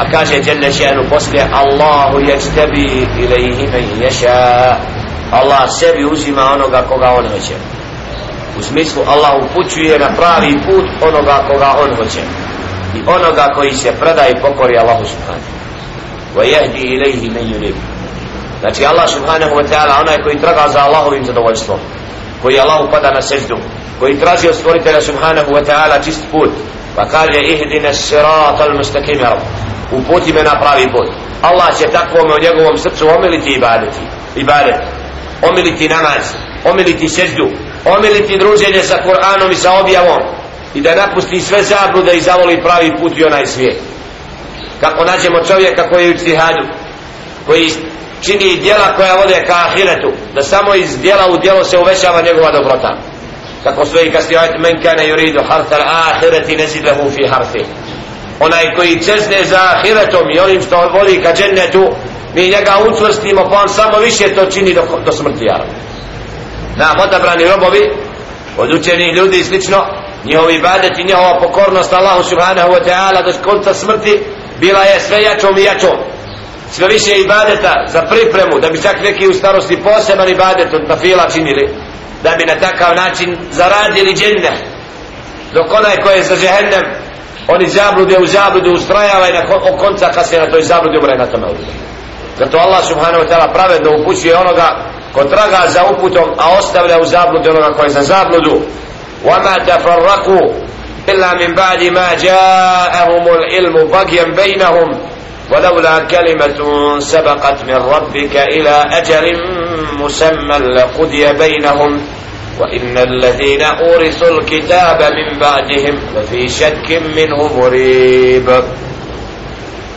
a kaže Jelle še'nu poslije Allahu ječtebi ilaihi men ješa Allah sebi uzima onoga koga on hoće. U smislu Allah upućuje na pravi put onoga koga on hoće. I onoga koji se preda i pokori Allahu subhanahu wa jehdi ilaihi men yunib znači Allah subhanahu wa ta'ala onaj koji traga za Allahovim zadovoljstvom koji Allah upada na seždu koji traži od stvoritelja subhanahu wa ta'ala čist put pa kaže ihdina sirata al mustaqim rab. Uputi me na pravi put. Allah će takvom u njegovom srcu omiliti ibadeti ibadet. Omiliti namaz. Omiliti seždu. Omiliti druženje sa Kur'anom i sa objavom. I da napusti sve zablude i zavoli pravi put i onaj svijet. Kako nađemo čovjeka koji je u cihadu koji čini djela koja vode ka ahiretu da samo iz djela u djelo se uvećava njegova dobrota kako svoji kasni ajit men kane yuridu harta ahireti nezidehu fi harfi onaj koji cezne za ahiretom i onim što voli ka džennetu mi njega učvrstimo pa on samo više to čini do, do smrti jarom nam odabrani robovi od učenih ljudi i slično njihovi ibadet i njihova pokornost Allahu subhanahu wa ta'ala do konca smrti bila je sve jačom i jačom. Sve više ibadeta za pripremu da bi čak neki u starosti poseban ibadet od nafila činili da bi na takav način zaradili dženne dok onaj koji je za žehennem oni zablude u zablude ustrajava i na konca kad se na toj zabludi umre na tome odlude zato Allah subhanahu wa ta'ala pravedno upućuje onoga ko traga za uputom a ostavlja u zabludi onoga koji je za zabludu وما تفرقوا إلا من بعد ما جاءهم العلم بغيا بينهم ولولا كلمة سبقت من ربك إلى أجل مسمى لقضي بينهم وإن الذين أورثوا الكتاب من بعدهم لفي شك منه مريب.